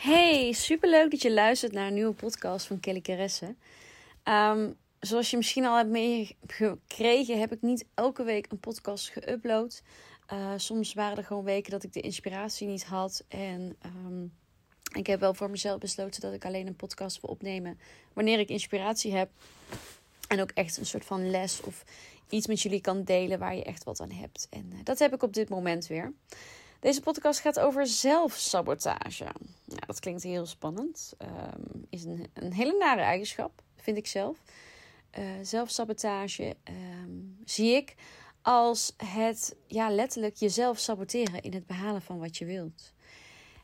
Hey, superleuk dat je luistert naar een nieuwe podcast van Kelly Caresse. Ehm, zoals je misschien al hebt meegekregen, heb ik niet elke week een podcast geüpload. Uh, soms waren er gewoon weken dat ik de inspiratie niet had. En ehm, ik heb wel voor mezelf besloten dat ik alleen een podcast wil opnemen wanneer ik inspiratie heb. En ook echt een soort van les of iets met jullie kan delen waar je echt wat aan hebt. En uh, dat heb ik op dit moment weer. Deze podcast gaat over zelfsabotage. Ja, dat klinkt heel spannend. Um, is een, een hele nare eigenschap, vind ik zelf. Uh, zelfsabotage um, zie ik als het ja, letterlijk jezelf saboteren in het behalen van wat je wilt.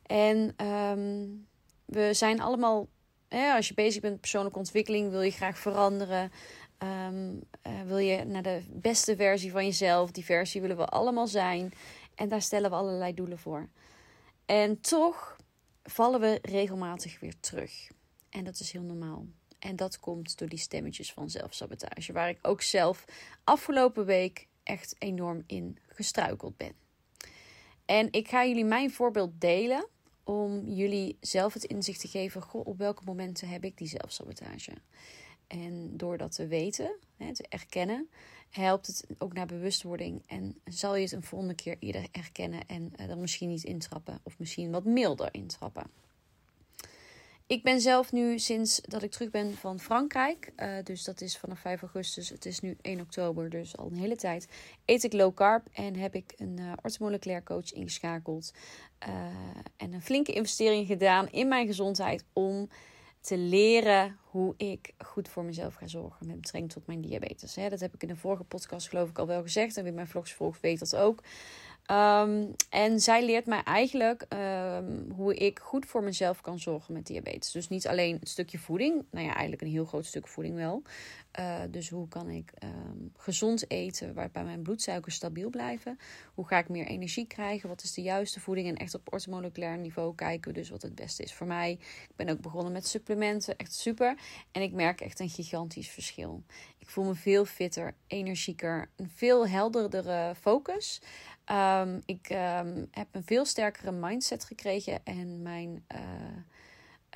En um, we zijn allemaal, hè, als je bezig bent met persoonlijke ontwikkeling, wil je graag veranderen. Uh, wil je naar de beste versie van jezelf. Die versie willen we allemaal zijn. En daar stellen we allerlei doelen voor. En toch vallen we regelmatig weer terug. En dat is heel normaal. En dat komt door die stemmetjes van zelfsabotage, waar ik ook zelf afgelopen week echt enorm in gestruikeld ben. En ik ga jullie mijn voorbeeld delen om jullie zelf het inzicht te geven: goh, op welke momenten heb ik die zelfsabotage? En door dat te weten, te erkennen, helpt het ook naar bewustwording. En zal je het een volgende keer eerder herkennen en uh, er misschien niet intrappen. Of misschien wat milder intrappen. Ik ben zelf nu sinds dat ik terug ben van Frankrijk. Uh, dus dat is vanaf 5 augustus. Het is nu 1 oktober, dus al een hele tijd. Eet ik low carb en heb ik een uh, orthomoleculair coach ingeschakeld. en een flinke investering gedaan in mijn gezondheid om te leren hoe ik goed voor mezelf ga zorgen met betrekking tot mijn diabetes. Dat heb ik in de vorige podcast geloof ik al wel gezegd. En wie mijn vlogs volgt weet dat ook. Um, en zij leert mij eigenlijk um, hoe ik goed voor mezelf kan zorgen met diabetes. Dus niet alleen het stukje voeding. Nou ja, eigenlijk een heel groot stuk voeding wel. Uh, dus hoe kan ik um, gezond eten waarbij mijn bloedsuikers stabiel blijven? Hoe ga ik meer energie krijgen? Wat is de juiste voeding? En echt op ortomoleculair niveau kijken we dus wat het beste is voor mij. Ik ben ook begonnen met supplementen. Echt super. En ik merk echt een gigantisch verschil. Ik voel me veel fitter, energieker, een veel helderdere focus. Um, ik um, heb een veel sterkere mindset gekregen en mijn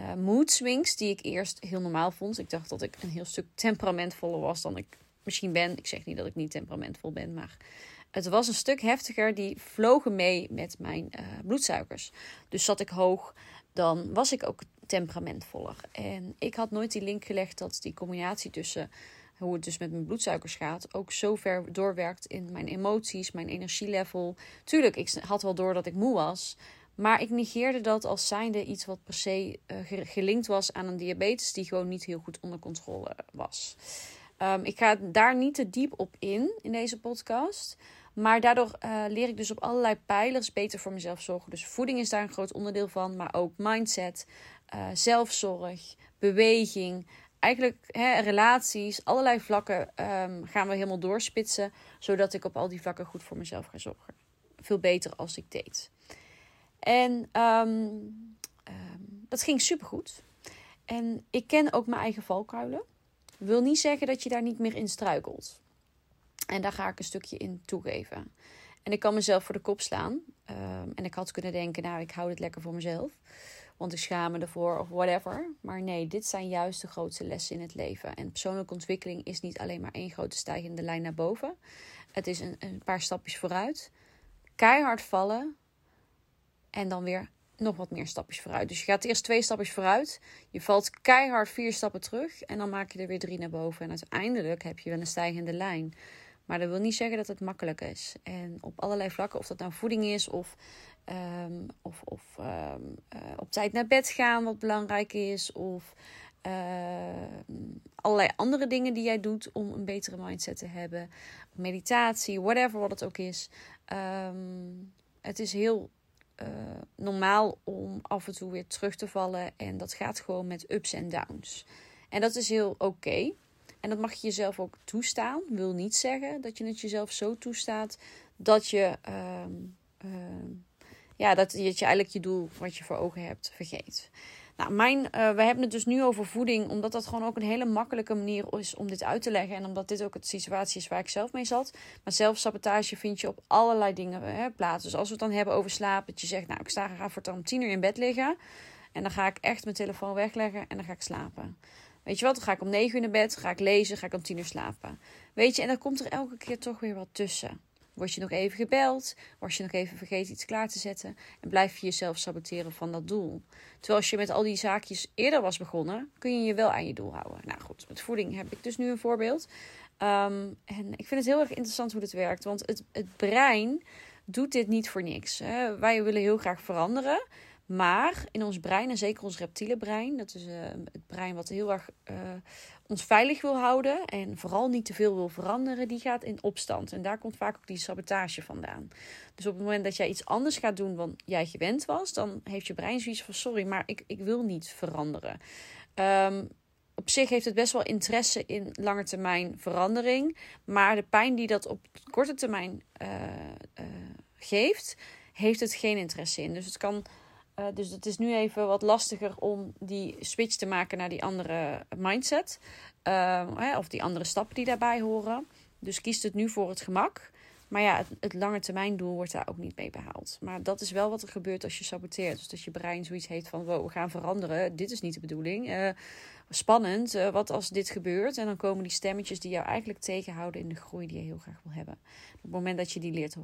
uh, mood swings, die ik eerst heel normaal vond. Ik dacht dat ik een heel stuk temperamentvoller was dan ik misschien ben. Ik zeg niet dat ik niet temperamentvol ben, maar het was een stuk heftiger. Die vlogen mee met mijn uh, bloedsuikers. Dus zat ik hoog, dan was ik ook temperamentvoller. En ik had nooit die link gelegd dat die combinatie tussen hoe het dus met mijn bloedsuikers gaat, ook zo ver doorwerkt in mijn emoties, mijn energielevel. Tuurlijk, ik had wel door dat ik moe was, maar ik negeerde dat als zijnde iets wat per se uh, gelinkt was aan een diabetes die gewoon niet heel goed onder controle was. Um, ik ga daar niet te diep op in in deze podcast. Maar daardoor uh, leer ik dus op allerlei pijlers beter voor mezelf zorgen. Dus voeding is daar een groot onderdeel van, maar ook mindset, uh, zelfzorg, beweging, eigenlijk hè, relaties, allerlei vlakken um, gaan we helemaal doorspitsen. Zodat ik op al die vlakken goed voor mezelf ga zorgen. Veel beter als ik deed. En um, um, dat ging supergoed. En ik ken ook mijn eigen valkuilen. Wil niet zeggen dat je daar niet meer in struikelt. En daar ga ik een stukje in toegeven. En ik kan mezelf voor de kop slaan. en ik had kunnen denken, nou, ik hou het lekker voor mezelf want ik schaam me ervoor of whatever. Maar nee, dit zijn juist de grootste lessen in het leven. En persoonlijke ontwikkeling is niet alleen maar één grote stijgende lijn naar boven. Het is een, een paar stapjes vooruit. Keihard vallen. En dan weer nog wat meer stapjes vooruit. Dus je gaat eerst twee stapjes vooruit. Je valt keihard vier stappen terug. En dan maak je er weer drie naar boven. En uiteindelijk heb je wel een stijgende lijn. Maar dat wil niet zeggen dat het makkelijk is. En op allerlei vlakken, of dat nou voeding is of Um, of of um, uh, op tijd naar bed gaan, wat belangrijk is. Of uh, allerlei andere dingen die jij doet om een betere mindset te hebben. Meditatie, whatever wat het ook is. Het is heel uh, normaal om af en toe weer terug te vallen. En dat gaat gewoon met ups en downs. En dat is heel oké. En dat mag je jezelf ook toestaan. Wil niet zeggen dat je het jezelf zo toestaat dat je, ehm, ehm, ja, dat je, eigenlijk je doel wat je voor ogen hebt vergeet. Nou, mijn, uh, we hebben het dus nu over voeding, omdat dat gewoon ook een hele makkelijke manier is om dit uit te leggen. En omdat dit ook het situatie is waar ik zelf mee zat. Maar zelfsabotage vind je op allerlei dingen hè, plaats. Dus als we het dan hebben over slapen, dat je zegt, nou, ik sta graag voor om tien uur in bed liggen. En dan ga ik echt mijn telefoon wegleggen en dan ga ik slapen. Weet je wat, dan ga ik om negen uur naar bed, ga ik lezen, ga ik om tien uur slapen. Weet je, en dan komt er elke keer toch weer wat tussen. Word je nog even gebeld? Word je nog even vergeten iets klaar te zetten? En blijf je jezelf saboteren van dat doel. Terwijl als je met al die zaakjes eerder was begonnen, kun je je wel aan je doel houden. Nou goed, met voeding heb ik dus nu een voorbeeld. Um, en ik vind het heel erg interessant hoe dit werkt. Want het, het brein doet dit niet voor niks. Hè. Wij willen heel graag veranderen. Maar in ons brein, en zeker ons reptiele brein, dat is uh, het brein wat heel erg uh, ons veilig wil houden en vooral niet te veel wil veranderen, die gaat in opstand. En daar komt vaak ook die sabotage vandaan. Dus op het moment dat jij iets anders gaat doen dan jij gewend was, dan heeft je brein zoiets van: sorry, maar ik, ik wil niet veranderen. Um, op zich heeft het best wel interesse in lange termijn verandering. Maar de pijn die dat op korte termijn uh, geeft, heeft het geen interesse in. Dus het kan uh, dus het is nu even wat lastiger om die switch te maken naar die andere mindset. Uh, of die andere stappen die daarbij horen. Dus kiest het nu voor het gemak. Maar ja, het, het lange termijn doel wordt daar ook niet mee behaald. Maar dat is wel wat er gebeurt als je saboteert. Dus dat je brein zoiets heeft van, we gaan veranderen. Dit is niet de bedoeling. Uh, spannend, uh, wat als dit gebeurt? En dan komen die stemmetjes die jou eigenlijk tegenhouden in de groei die je heel graag wil hebben. Op het moment dat je die leert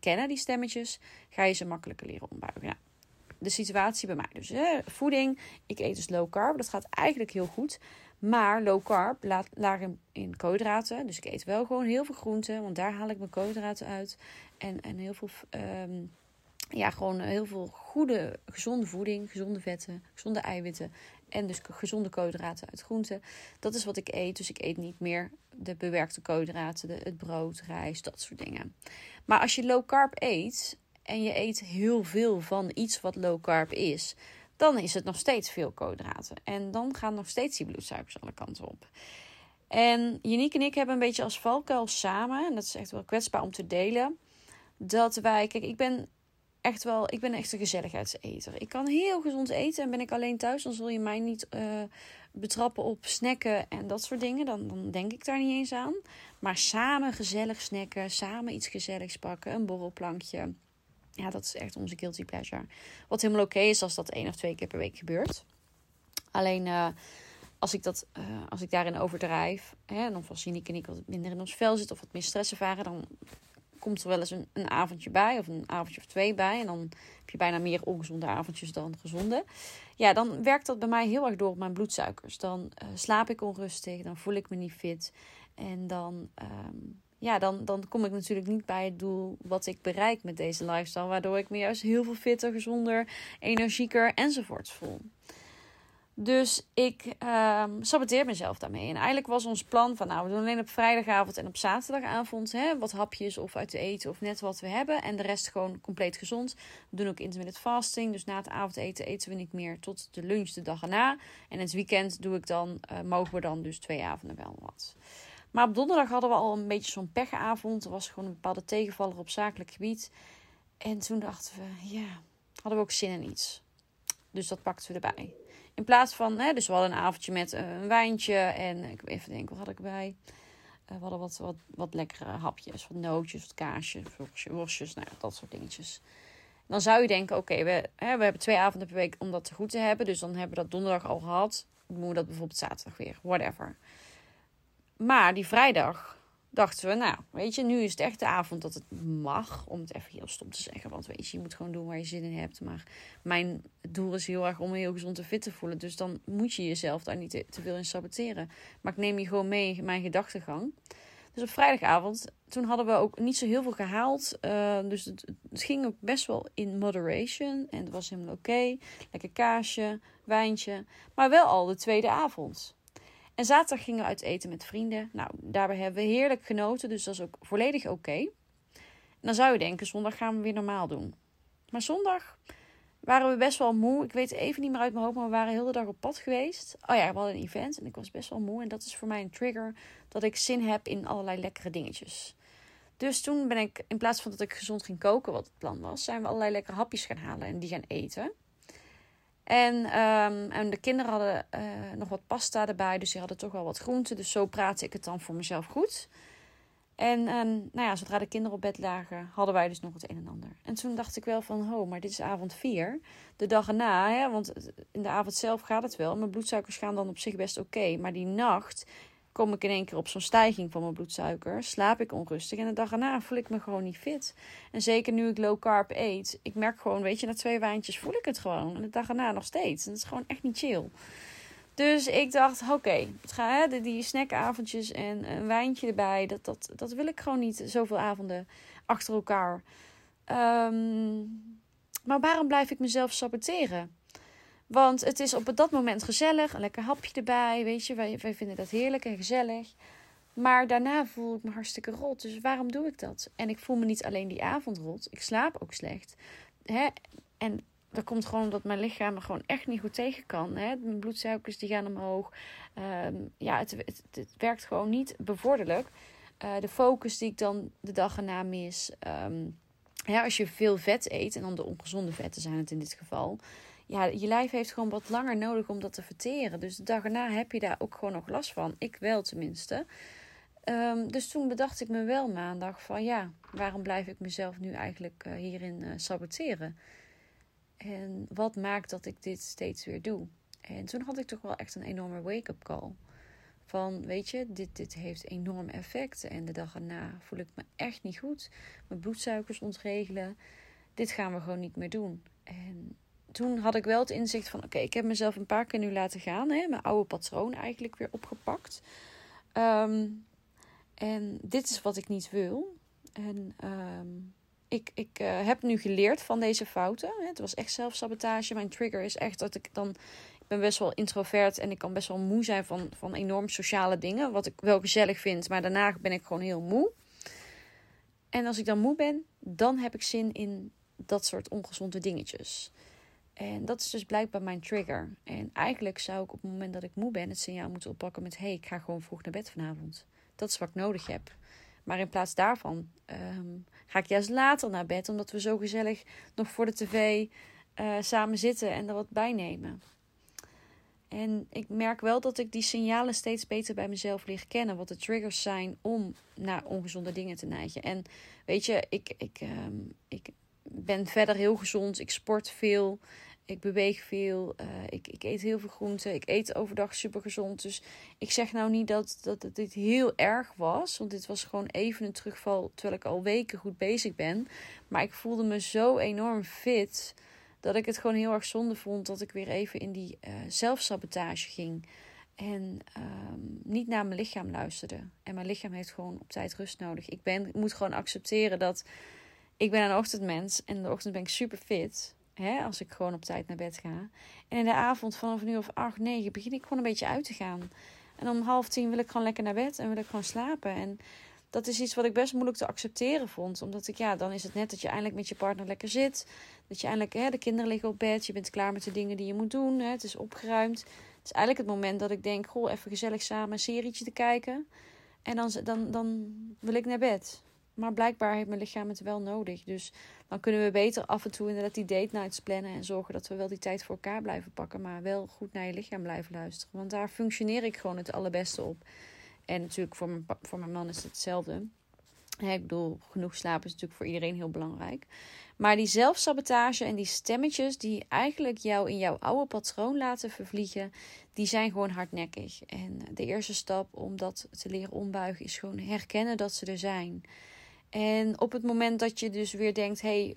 kennen, die stemmetjes, ga je ze makkelijker leren ombuigen. Nou, de situatie bij mij. Dus voeding, ik eet dus low carb. Dat gaat eigenlijk heel goed. Maar low carb laag in, koolhydraten. Dus ik eet wel gewoon heel veel groenten. Want daar haal ik mijn koolhydraten uit. En, en heel veel... Um, ja, gewoon heel veel goede, gezonde voeding, gezonde vetten, gezonde eiwitten en dus gezonde koolhydraten uit groenten. Dat is wat ik eet. Dus ik eet niet meer de bewerkte koolhydraten, het brood, rijst, dat soort dingen. Maar als je low carb eet, en je eet heel veel van iets wat low carb is, dan is het nog steeds veel koolhydraten. En dan gaan nog steeds die bloedsuikers alle kanten op. En Janiek en ik hebben een beetje als valkuil samen, en dat is echt wel kwetsbaar om te delen, dat wij, kijk, ik ben echt wel, ik ben echt een gezelligheidseter. Ik kan heel gezond eten en ben ik alleen thuis, dan zul je mij niet uh, betrappen op snacken en dat soort dingen. Dan, dan denk ik daar niet eens aan. Maar samen gezellig snacken, samen iets gezelligs pakken, een borrelplankje ja, dat is echt onze guilty pleasure. Wat helemaal oké is als dat één of twee keer per week gebeurt. Alleen uh, als, ik dat, uh, als ik daarin overdrijf, hè, en of als Janiek en ik wat minder in ons vel zit of wat meer stress ervaren, dan komt er wel eens een, een avondje bij of een avondje of twee bij. En dan heb je bijna meer ongezonde avondjes dan gezonde. Ja, dan werkt dat bij mij heel erg door op mijn bloedsuikers. Dan uh, slaap ik onrustig, dan voel ik me niet fit. En dan um, ja, dan, dan kom ik natuurlijk niet bij het doel wat ik bereik met deze lifestyle. Waardoor ik me juist heel veel fitter, gezonder, energieker enzovoorts voel. Dus ik um, saboteer mezelf daarmee. En eigenlijk was ons plan van, nou, we doen alleen op vrijdagavond en op zaterdagavond hè, wat hapjes of uit te eten of net wat we hebben. En de rest gewoon compleet gezond. We doen ook intermittent fasting. Dus na het avondeten eten we niet meer tot de lunch de dag erna. En het weekend doe ik dan, uh, mogen we dan dus twee avonden wel wat. Maar op donderdag hadden we al een beetje zo'n pechavond. Er was gewoon een bepaalde tegenvaller op zakelijk gebied. En toen dachten we, ja, hadden we ook zin in iets. Dus dat pakten we erbij. In plaats van, hè, dus we hadden een avondje met eh, een wijntje. En ik even denken, wat had ik erbij? Uh, we hadden wat, wat, wat lekkere hapjes, wat nootjes, wat kaasjes, worstjes, nou, dat soort dingetjes. Dan zou je denken, oké, we, we hebben twee avonden per week om dat te goed te hebben. Dus dan hebben we dat donderdag al gehad. Dan we dat bijvoorbeeld zaterdag weer, whatever. Maar die vrijdag dachten we, nou, weet je, nu is het echt de avond dat het mag. Om het even heel stom te zeggen. Want weet je, je moet gewoon doen waar je zin in hebt. Maar mijn doel is heel erg om me heel gezond en fit te voelen. Dus dan moet je jezelf daar niet te, veel in saboteren. Maar ik neem je gewoon mee in mijn gedachtegang. Dus op vrijdagavond, toen hadden we ook niet zo heel veel gehaald. Uh, dus het, het, ging ook best wel in moderation. En het was helemaal oké. Lekker kaasje, wijntje. Maar wel al de tweede avond. En zaterdag gingen we uit eten met vrienden. Nou, daarbij hebben we heerlijk genoten, dus dat is ook volledig oké. En dan zou je denken, zondag gaan we weer normaal doen. Maar zondag, waren we best wel moe. Ik weet even niet meer uit mijn hoofd, maar we waren heel de dag op pad geweest. Oh ja, we hadden een event en ik was best wel moe. En dat is voor mij een trigger dat ik zin heb in allerlei lekkere dingetjes. Dus toen ben ik, in plaats van dat ik gezond ging koken, wat het plan was, zijn we allerlei lekkere hapjes gaan halen en die gaan eten. En, ehm, en de kinderen hadden uh, nog wat pasta erbij, dus die hadden toch wel wat groenten. Dus zo praatte ik het dan voor mezelf goed. En ehm, nou ja, zodra de kinderen op bed lagen, hadden wij dus nog het een en ander. En toen dacht ik wel van, oh, maar dit is avond 4. De dag erna, hè, want in de avond zelf gaat het wel. Mijn bloedsuikers gaan dan op zich best oké. maar die nacht kom ik in één keer op zo'n stijging van mijn bloedsuiker. Slaap ik onrustig en de dag erna voel ik me gewoon niet fit. En zeker nu ik low carb eet. Ik merk gewoon, weet je, na twee wijntjes voel ik het gewoon. En de dag erna nog steeds. En dat is gewoon echt niet chill. Dus ik dacht, oké, okay, die snackavondjes en een wijntje erbij. Dat, dat, dat wil ik gewoon niet, zoveel avonden achter elkaar. Ehm, maar waarom blijf ik mezelf saboteren? Want het is op dat moment gezellig, een lekker hapje erbij, weet je. Wij, vinden dat heerlijk en gezellig. Maar daarna voel ik me hartstikke rot. Dus waarom doe ik dat? En ik voel me niet alleen die avond rot. Ik slaap ook slecht. Hè? En dat komt gewoon omdat mijn lichaam er gewoon echt niet goed tegen kan. Hè? Mijn bloedsuikers die gaan omhoog. Ehm, ja, het, het, werkt gewoon niet bevorderlijk. Uh, de focus die ik dan de dag erna mis. Ja, als je veel vet eet, en dan de ongezonde vetten zijn het in dit geval. Ja, je lijf heeft gewoon wat langer nodig om dat te verteren. Dus de dag erna heb je daar ook gewoon nog last van. Ik wel tenminste. Um, dus toen bedacht ik me wel maandag van ja, waarom blijf ik mezelf nu eigenlijk uh, hierin uh, saboteren? En wat maakt dat ik dit steeds weer doe? En toen had ik toch wel echt een enorme wake-up call. Van, weet je, dit, dit heeft enorm effect. En de dag erna voel ik me echt niet goed. Mijn bloedsuikers ontregelen. Dit gaan we gewoon niet meer doen. En toen had ik wel het inzicht van... Oké, ik heb mezelf een paar keer nu laten gaan. Hè, mijn oude patroon eigenlijk weer opgepakt. Um, en dit is wat ik niet wil. En um, ik, ik uh, heb nu geleerd van deze fouten. Het was echt zelfsabotage. Mijn trigger is echt dat ik dan. Ik ben best wel introvert en ik kan best wel moe zijn van, van enorm sociale dingen. Wat ik wel gezellig vind, maar daarna ben ik gewoon heel moe. En als ik dan moe ben, dan heb ik zin in dat soort ongezonde dingetjes. En dat is dus blijkbaar mijn trigger. En eigenlijk zou ik op het moment dat ik moe ben het signaal moeten oppakken met: hé, hey, ik ga gewoon vroeg naar bed vanavond. Dat is wat ik nodig heb. Maar in plaats daarvan um, ga ik juist later naar bed, omdat we zo gezellig nog voor de tv uh, samen zitten en er wat bij nemen. En ik merk wel dat ik die signalen steeds beter bij mezelf leer kennen. Wat de triggers zijn om naar ongezonde dingen te neigen. En weet je, ik, ik, um, ik ben verder heel gezond. Ik sport veel. Ik beweeg veel. Uh, ik, ik eet heel veel groenten. Ik eet overdag super gezond. Dus ik zeg nou niet dat, dat dit heel erg was. Want dit was gewoon even een terugval. Terwijl ik al weken goed bezig ben. Maar ik voelde me zo enorm fit. Dat ik het gewoon heel erg zonde vond. Dat ik weer even in die uh, zelfsabotage ging. En um, niet naar mijn lichaam luisterde. En mijn lichaam heeft gewoon op tijd rust nodig. Ik, ben, moet gewoon accepteren dat. Ik ben een ochtendmens. En in de ochtend ben ik super fit. Hè, als ik gewoon op tijd naar bed ga. En in de avond vanaf nu of acht, negen begin ik gewoon een beetje uit te gaan. En om half tien wil ik gewoon lekker naar bed en wil ik gewoon slapen. En dat is iets wat ik best moeilijk te accepteren vond. Omdat ik, ja, dan is het net dat je eindelijk met je partner lekker zit. Dat je eindelijk, hè, de kinderen liggen op bed. Je bent klaar met de dingen die je moet doen. Hè, het is opgeruimd. Het is eigenlijk het moment dat ik denk, goh, even gezellig samen een serietje te kijken. En dan, dan, dan wil ik naar bed. Maar blijkbaar heeft mijn lichaam het wel nodig. Dus dan kunnen we beter af en toe inderdaad die date nights plannen. En zorgen dat we wel die tijd voor elkaar blijven pakken. Maar wel goed naar je lichaam blijven luisteren. Want daar functioneer ik gewoon het allerbeste op. En natuurlijk voor mijn, voor mijn man is het hetzelfde. ik bedoel, genoeg slapen is natuurlijk voor iedereen heel belangrijk. Maar die zelfsabotage en die stemmetjes die eigenlijk jou in jouw oude patroon laten vervliegen, die zijn gewoon hardnekkig. En de eerste stap om dat te leren ombuigen is gewoon herkennen dat ze er zijn. En op het moment dat je dus weer denkt: hé, hey,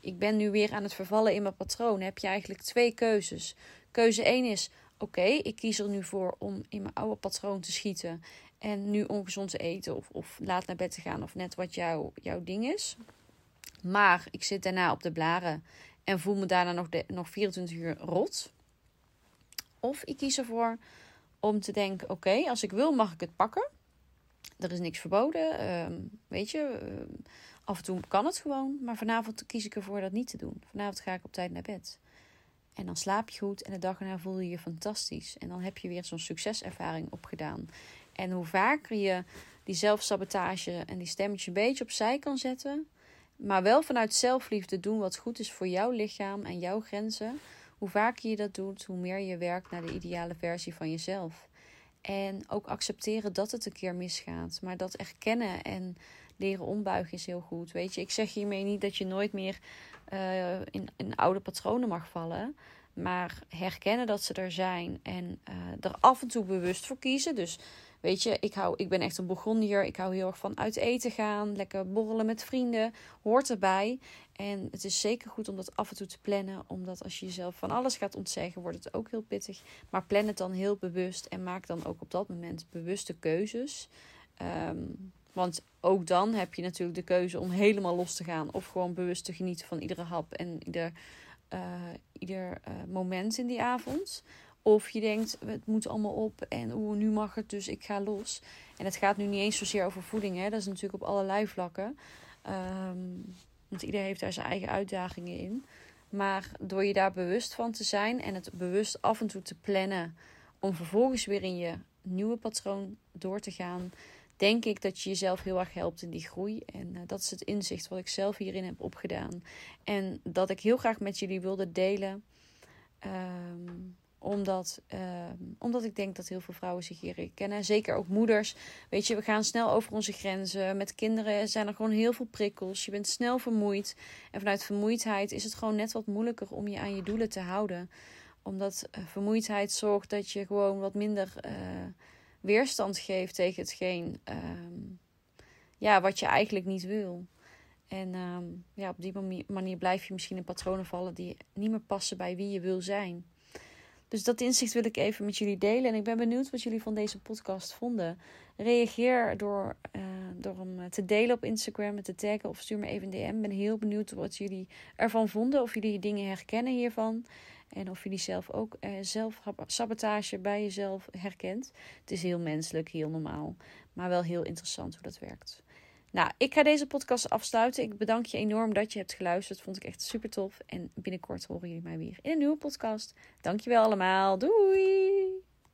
ik ben nu weer aan het vervallen in mijn patroon, heb je eigenlijk twee keuzes. Keuze 1 is: oké, ik kies er nu voor om in mijn oude patroon te schieten en nu ongezond te eten of, of laat naar bed te gaan of net wat jouw jouw ding is. Maar ik zit daarna op de blaren en voel me daarna nog, de, nog 24 uur rot. Of ik kies ervoor om te denken: oké, als ik wil, mag ik het pakken er is niks verboden. Ehm, weet je, ehm, Af en toe kan het gewoon, maar vanavond kies ik ervoor dat niet te doen. Vanavond ga ik op tijd naar bed. En dan slaap je goed en de dag erna voel je je fantastisch. En dan heb je weer zo'n succeservaring opgedaan. En hoe vaker je die zelfsabotage en die stemmetje een beetje opzij kan zetten, maar wel vanuit zelfliefde doen wat goed is voor jouw lichaam en jouw grenzen. Hoe vaker je dat doet, hoe meer je werkt naar de ideale versie van jezelf. En ook accepteren dat het een keer misgaat. Maar dat erkennen en leren ombuigen is heel goed. Weet je, ik zeg hiermee niet dat je nooit meer uh, in, in oude patronen mag vallen. Maar herkennen dat ze er zijn en uh, er af en toe bewust voor kiezen. Dus weet je, ik, hou, ik ben echt een Burgondier. Ik hou heel erg van uit eten gaan, lekker borrelen met vrienden. Hoort erbij. En het is zeker goed om dat af en toe te plannen. Omdat als je jezelf van alles gaat ontzeggen, wordt het ook heel pittig. Maar plan het dan heel bewust en maak dan ook op dat moment bewuste keuzes. Um, want ook dan heb je natuurlijk de keuze om helemaal los te gaan. Of gewoon bewust te genieten van iedere hap en ieder, uh, ieder uh, moment in die avond. Of je denkt, het moet allemaal op en oeh, nu mag het, dus ik ga los. En het gaat nu niet eens zozeer over voeding, hè. dat is natuurlijk op allerlei vlakken. Um, want iedereen heeft daar zijn eigen uitdagingen in. Maar door je daar bewust van te zijn en het bewust af en toe te plannen om vervolgens weer in je nieuwe patroon door te gaan, denk ik dat je jezelf heel erg helpt in die groei. En uh, dat is het inzicht wat ik zelf hierin heb opgedaan. En dat ik heel graag met jullie wilde delen. Um, omdat, uh, omdat ik denk dat heel veel vrouwen zich hier herkennen. Zeker ook moeders. Weet je, we gaan snel over onze grenzen. Met kinderen zijn er gewoon heel veel prikkels. Je bent snel vermoeid. En vanuit vermoeidheid is het gewoon net wat moeilijker om je aan je doelen te houden. Omdat uh, vermoeidheid zorgt dat je gewoon wat minder uh, weerstand geeft tegen hetgeen um, ja, wat je eigenlijk niet wil. En um, ja, op die manier blijf je misschien in patronen vallen die niet meer passen bij wie je wil zijn. Dus dat inzicht wil ik even met jullie delen. En ik ben benieuwd wat jullie van deze podcast vonden. Reageer door, uh, door hem te delen op Instagram, met te taggen of stuur me even een DM. Ik ben heel benieuwd wat jullie ervan vonden. Of jullie dingen herkennen hiervan. En of jullie zelf ook uh, zelf sabotage bij jezelf herkent. Het is heel menselijk, heel normaal. Maar wel heel interessant hoe dat werkt. Nou, ik ga deze podcast afsluiten. Ik bedank je enorm dat je hebt geluisterd. Vond ik echt super tof. En binnenkort horen jullie mij weer in een nieuwe podcast. Dankjewel allemaal. Doei!